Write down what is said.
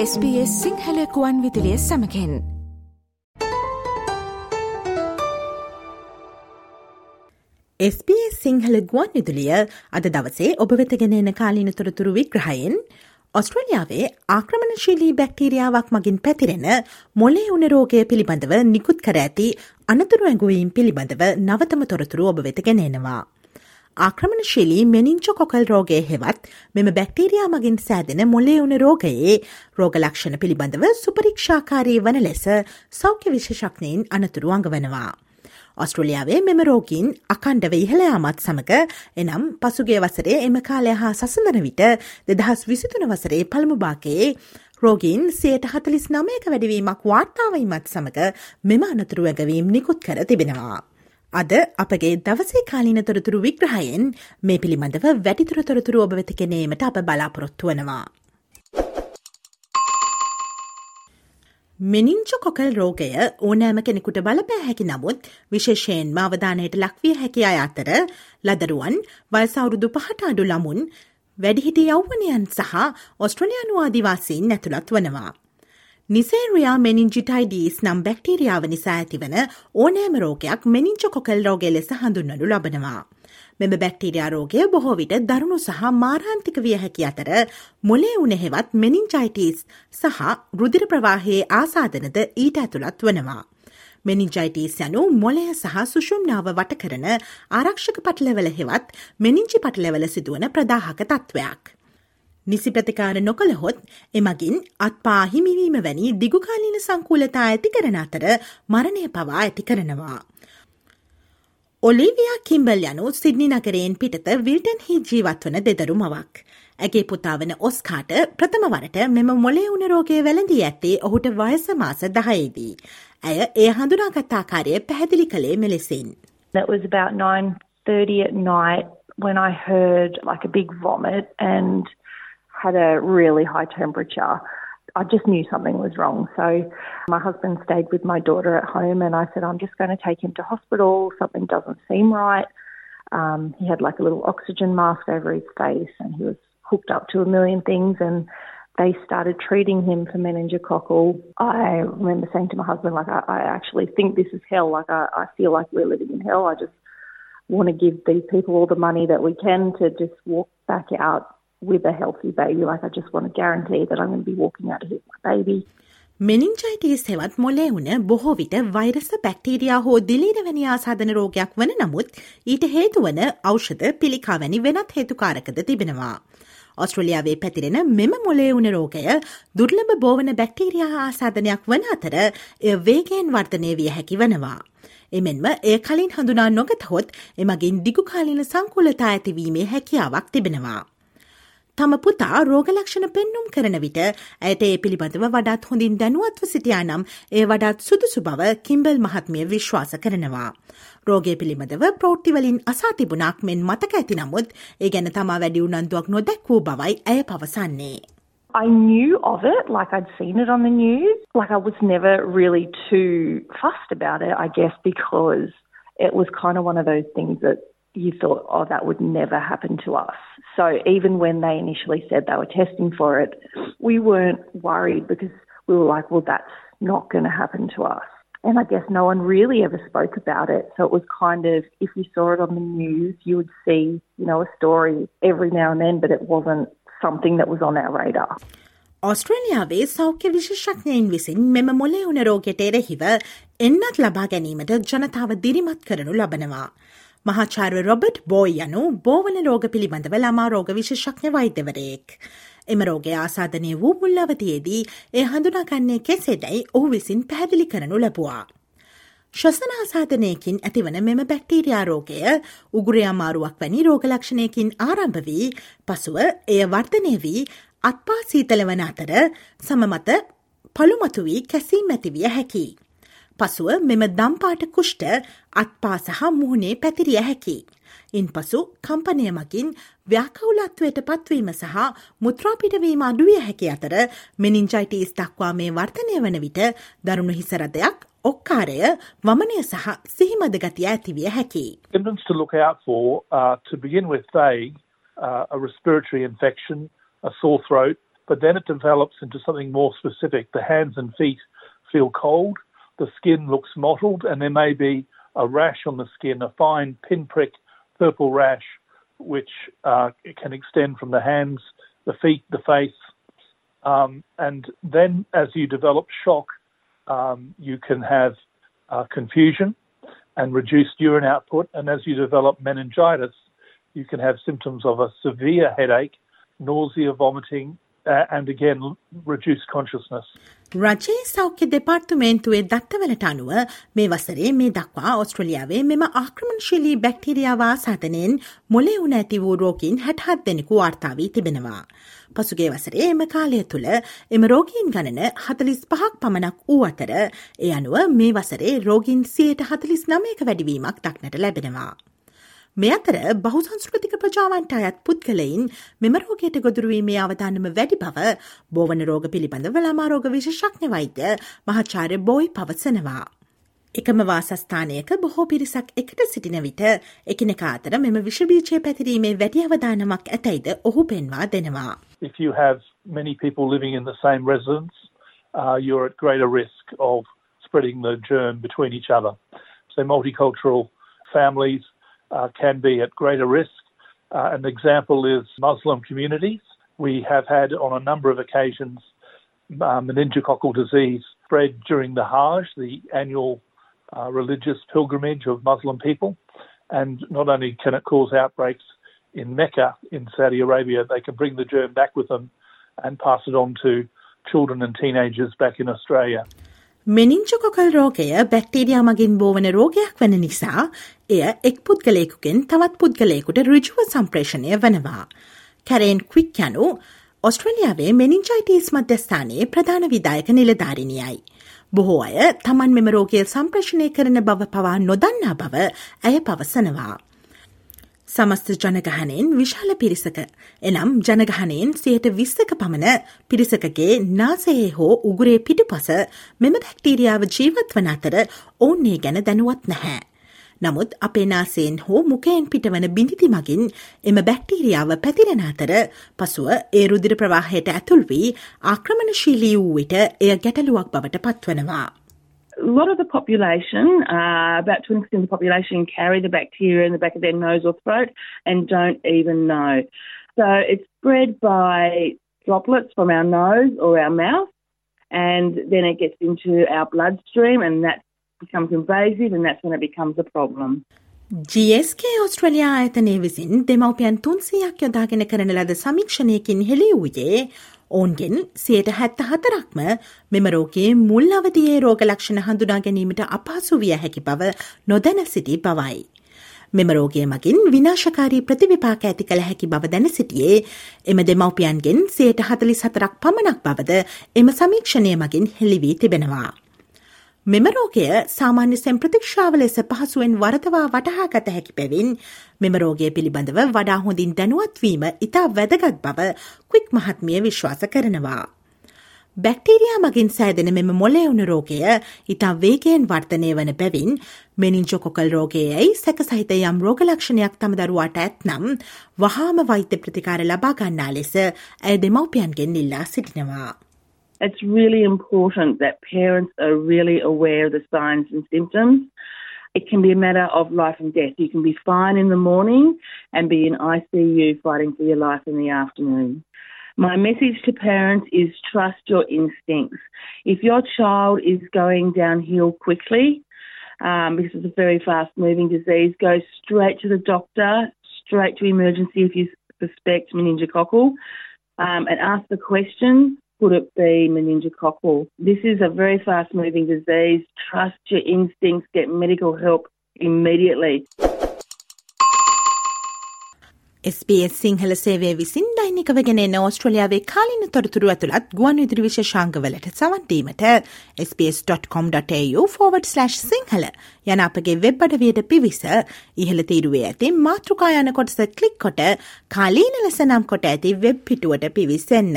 SBS සිංහලකුවන් විදිලිය සමකෙන් SBS Sinhala ගුවන් විදුලිය අද දවසේ ඔබ වෙතගෙන එන කාලීන තොරතුරු විග්‍රහයෙන් ඔස්ට්‍රලියාවේ ආක්‍රමණශීලී බැක්ටීරියාවක් මගින් පැතිරෙන මොලේ උනරෝගය පිළිබඳව නිකුත් කර ඇති අනතුරු ඇඟුවීම් පිළිබඳව නවතම තොරතුරු ඔබ වෙතගෙන එනවා. ආක්‍රමණශීලී මෙනිංචෝ කොකල් රෝගය හෙවත් මෙම බැක්ටීරයා මගින් සෑදෙන මොලේවුණ රෝගයේ රෝගලක්ෂණ පිළිබඳව සුපරීක්ෂාකාරී වන ලෙස සෞඛ්‍ය විශෂක්නයෙන් අනතුරු අඟවනවා. ඔස්ට්‍රලියාවේ මෙම රෝගීන් අකණ්ඩව ඉහළයාමත් සමඟ එනම් පසුගේ වසරේ එම කාලය හා සසඳන විට දෙදහස් විසිතුන වසරේ පළමු භාකයේ රෝගීන් සයට හතලිස් නමයක වැඩවීමක් වාර්තාවයිමත් සමඟ මෙම අනතුරු ඇගවීම් නිකුත් කර තිබෙනවා. අද අපගේ දවසේ කාලීන තොරතුරු විග්‍රහයෙන් මේ පිළිබඳව වැඩිතුර තොරතුරු ඔබ වෙතිකෙනීමට අප බලාපොරොත්තු වනවා. මෙනිංච කොකල් රෝගය ඕනෑම කෙනෙකුට බලපෑ හැකි නමුත් විශේෂයෙන් මාවධානයට ලක්විය හැකි අය අතර ලදරුවන් වයසවුරුදු පහට අඩු ළමුන් වැඩිහිටි යෞවනයන් සහ ඔස්ට්‍රලයානු ආදිවාසීන් නැතුළත් වනවා. නිසේරයා මෙනින්ජිටයිඩීස් නම් බැක්ටීරියාව නිසා ඇතිවන ඕනෑම රෝගයක් මෙනිංච කොකල් රෝගය ලෙස හඳුන්වනු ලබනවා. මෙම බැක්ටීරයා රෝගය බොහෝ විට දරුණු සහ මාරාන්තික විය හැකි අතර මොලේ උනෙහෙවත් මෙනින්ජයිටස් සහ රුදිර ප්‍රවාහයේ ආසාධනද ඊට ඇතුළත් වනවා. මෙනිජයිටස් යනු මොලය සහ සුෂුම්නාව වට කරන ආරක්ෂක පටලවල හෙවත් මෙනිංචි පටලවල සිදුවන ප්‍රදාහක තත්ත්වයක්. නිසි ප්‍රතිකාර නොකළහොත් එමගින් අත්පා හිමිවීම වැනි දිගුකාලීන සංකූලතා ඇති කරන අතර මරණය පවා ඇති කරනවා. ඔලිවියා කිම්බල් යනු සිද්නි නගරයෙන් පිටත විල්ටන් හි ජීවත් වන දෙදරු මවක්. ඇගේ පුතාවන ඔස්කාට ප්‍රථමවරට මෙම මොලේ උනරෝගය වැළඳී ඇත්තේ ඔහුට වයස මාස දහයේදී. ඇය ඒ හඳුනාගත්තාකාරය පැහැදිලි කළේ මෙලෙසින්. That was about 9.30 at night when I heard like a big vomit and had a really high temperature. I just knew something was wrong. So my husband stayed with my daughter at home and I said, I'm just going to take him to hospital. Something doesn't seem right. Um, he had like a little oxygen mask over his face and he was hooked up to a million things and they started treating him for meningococcal. I remember saying to my husband, like, I, I actually think this is hell. Like, I, I feel like we're living in hell. I just want to give these people all the money that we can to just walk back out with a healthy baby. Like, I just want to guarantee that I'm going to be walking out of here with my baby. මෙනින්ජයිටස් හෙවත් මොලේ වුණ බොහෝ විට වෛරස bacteria හෝ දිලීරවැනි ආසාධන රෝගයක් වන නමුත් ඊට හේතුවන ඖෂධ පිළිකාවැනි වෙනත් හේතුකාරකද තිබෙනවා. ඔස්ට්‍රලියාවේ පැතිරෙන මෙම මොලේ වුණ රෝගය දුර්ලභ බෝවන බැක්ටීරයා ආසාධනයක් වන අතර එය වේගයෙන් වර්ධනය විය හැකි වනවා. එමෙන්ම එය කලින් හඳුනා නොගතහොත් එමගින් දිගුකාලින සංකුලතා ඇතිවීමේ හැකියාවක් තිබෙනවා. තම පුතා රෝගලක්ෂණ පෙන්නුම් කරන විට ඇයට ඒ පිළිබඳව වඩාත් හොඳින් දැනුවත්ව සිටියා නම් ඒ වඩාත් සුදුසු බව කිම්බල් මහත්මිය විශ්වාස කරනවා. රෝගය පිළිබඳව ප්‍රෝට්ටිවලින් අසා තිබුණක් මෙන් මතක ඇති නමුත් ඒ ගැන තමා වැඩි උනන්දුවක් නොදැක් වූ බවයි ඇය පවසන්නේ. I knew of it, like I'd seen it on the news. Like I was never really too fussed about it, I guess, because it was kind of one of those things that you thought, oh, that would never happen to us. So even when they initially said they were testing for it, we weren't worried because we were like, well, that's not going to happen to us. And I guess no one really ever spoke about it. So it was kind of, if you saw it on the news, you would see, you know, a story every now and then, but it wasn't something that was on our radar. ඔස්ට්‍රේලියාවේ සෞඛ්‍ය විශේෂඥයින් විසින් මෙම මොලේ උන රෝගයට එරෙහිව එන්නත් ලබා ගැනීමට ජනතාව දිරිමත් කරනු ලබනවා. මහාචාර්ය රොබට් බෝයි යනු බෝවන රෝග පිළිබඳව ළමා රෝග විශේෂඥ වෛද්‍යවරයෙක්. එම රෝගය ආසාධනය වූ මුල්ලවතියේදී ඒ හඳුනාගන්නේ කෙසේදැයි ඔහු විසින් පැහැදිලි කරනු ලැබවා. ශ්වසන ආසාධනයකින් ඇතිවන මෙම බැක්ටීරයා රෝගය උගුරයාමාරුවක් වැනි රෝගලක්ෂණයකින් ආරම්භ වී පසුව එය වර්ධනය වී අත්පා සීතල වන අතර සමමත පළුමතු වී කැසීම් ඇතිවිය හැකි. පසුව මෙම දම්පාට කුෂ්ට අත්පා සහ මුහුණේ පැතිරිය හැකි. ඉන් පසු කම්පනය මකින් ව්‍යාකවුලත්වයට පත්වීම සහ මුත්‍රාපිටවීම අඩුවිය හැකි අතර මෙනින්ජයිටස් දක්වා මේ වර්තනය වන විට දරුණු හිසරදයක් ඔක්කාරය වමනය සහ සිහිමද ගතිය ඇතිවිය හැකි. Symptoms to look out for uh, to begin with vague, uh, a respiratory infection, a sore throat, but then it develops into something more specific. The hands and feet feel cold, the skin looks mottled, and there may be a rash on the skin, a fine pinprick purple rash, which uh, can extend from the hands, the feet, the face. Um, and then as you develop shock, um, you can have uh, confusion and reduced urine output. And as you develop meningitis, you can have symptoms of a severe headache, nausea, vomiting, uh, and again, reduced consciousness. රජයේ සෞඛ්‍ය දෙපාර්තමේන්තුවේ දත්තවලට අනුව මේ වසරේ මේ දක්වා ඔස්ට්‍රලියාවේ මෙම ආක්‍රමණශීලී බැක්ටීරියාවා සාධනයෙන් මොලේ උන ඇති වූ රෝගීන් හැටහත් දෙනෙකු වාර්තාාවී තිබෙනවා. පසුගේ වසරේ එම කාලය තුළ එම රෝගීන් ගණන හතලිස් පහක් පමණක් වූ අතර ඒ අනුව මේ වසරේ රෝගීන් සියයට හතලිස් නමයක වැඩිවීමක් දක්නට ලැබෙනවා. මේ අතර බහුසංස්කෘතික ප්‍රජාවන්ට අයත් පුද්ගලයින් මෙම රෝගයට ගොදුරුවීමේ අවධානම වැඩි බව බෝවන රෝග පිළිබඳව ළමාරෝග විශේෂඥ වෛද්‍ය මහාචාර්ය බෝයි පවසනවා. එකම වාසස්ථානයක බොහෝ පිරිසක් එකට සිටින විට එකිනෙකා අතර මෙම විෂබීජය පැතිරීමේ වැඩි අවධානමක් ඇතැයිද ඔහු පෙන්වා දෙනවා. If you have many people living in the same residence, uh, you're at greater risk of spreading the germ between each other. So multicultural families uh, can be at greater risk. Uh, an example is Muslim communities. We have had on a number of occasions uh, meningococcal disease spread during the Hajj, the annual uh, religious pilgrimage of Muslim people. And not only can it cause outbreaks in Mecca in Saudi Arabia, they can bring the germ back with them and pass it on to children and teenagers back in Australia. මෙනිංචකොකල් රෝගය bacteria මගින් බෝවන රෝගයක් වන නිසා එය එක් පුද්ගලයකුගෙන් තවත් පුද්ගලයකුට රුජුව සම්ප්‍රේෂණය වනවා. කැරේන් quick යනු ඔස්ට්‍රලියාවේ මෙනිංචයිටස් මධ්‍යස්ථානයේ ප්‍රධාන විදායක නිලධාරිණියයි. බොහෝ අය තමන් මෙම රෝගය සම්ප්‍රශ්නය කරන බව පවා නොදන්නා බව ඇය පවසනවා. සමස්ත ජනගහනයෙන් විශාල පිරිසක එනම් ජනගහනයෙන් සියයට විස්සක පමණ පිරිසකගේ නාසයේ හෝ උගුරේ පිටුපස මෙම බැක්ටීරියාව ජීවත් වන අතර ඔවුන්නේ ගැන දැනුවත් නැහැ. නමුත් අපේ නාසයෙන් හෝ මුකයෙන් පිටවන බිඳිති මගින් එම බැක්ටීරියාව පැතිරෙන අතර පසුව ඒ රුදිර ප්‍රවාහයට ඇතුල් වී ආක්‍රමණශීලී වූ විට එය ගැටලුවක් බවට පත්වනවා. a lot of the population, uh, about 20% of the population, carry the bacteria in the back of their nose or throat and don't even know. So it's spread by droplets from our nose or our mouth, and then it gets into our bloodstream, and that becomes invasive, and that's when it becomes a problem. GSK Australia ආයතනය විසින් දෙමවපියන් තුන්සියක් යොදාගෙන කරන ලද සමීක්ෂණයකින් හෙළි වූයේ ඔවුන්ගෙන් සියට හැත්ත හතරක්ම මෙම රෝගයේ මුල් අවදියේ රෝග ලක්ෂණ හඳුනා ගැනීමට අපහසු විය හැකි බව නොදැන සිටි බවයි. මෙම රෝගය මගින් විනාශකාරී ප්‍රතිවිපාක ඇති කළ හැකි බව දැන සිටියේ එම දෙමවපියන්ගෙන් සයට හතලි සතරක් පමණක් බවද එම සමීක්ෂණය මගින් හෙළිවී තිබෙනවා. මෙම රෝගය සාමාන්‍ය සැම් ප්‍රතික්ෂාව ලෙස පහසුවෙන් වරතවා වටහා ගත හැකි පැවින් මෙම රෝගය පිළිබඳව වඩා හොඳින් දැනුවත්වීම ඉතා වැදගත් බව ක්වික් මහත්මිය විශ්වාස කරනවා. බැක්ටීරයා මගින් සෑදෙන මෙම මොලෙවුණු රෝගය ඉතා වේගයෙන් වර්තනය වන බැවින් මෙනින්ජොකොකල් රෝගයයි සැක සහිත යම් රෝගලක්ෂණයක් තම දරුවාට ඇත්නම් වහාම වෛත්‍ය ප්‍රතිකාර ලබා ගන්නා ලෙස ඇය දෙමව්පියන්ගෙන් ඉල්ලා සිටිනවා. It's really important that parents are really aware of the signs and symptoms. It can be a matter of life and death. You can be fine in the morning and be in ICU fighting for your life in the afternoon. My message to parents is trust your instincts. If your child is going downhill quickly, um, because it's a very fast moving disease, go straight to the doctor, straight to emergency if you suspect meningococcal, um, and ask the question could it be meningococcal? This is a very fast moving disease. Trust your instincts, get medical help immediately. SBS Sinhala සේවය විසින් දෛනිකව ගෙනෙන ඕස්ට්‍රලියාවේ කාලින තොරතුරු ඇතුළත් ගුවන් විදුරි විශේෂාංගවලට සවන්දීමට sps.com.au Sinhala යන අපගේ web අඩවියට පිවිස ඉහළ තීරුවේ ඇති මාතෘකා යන කොටස කලික් කොට කාලීන ලෙස නම් කොට ඇති වෙබ් පිටුවට පිවිසන්න.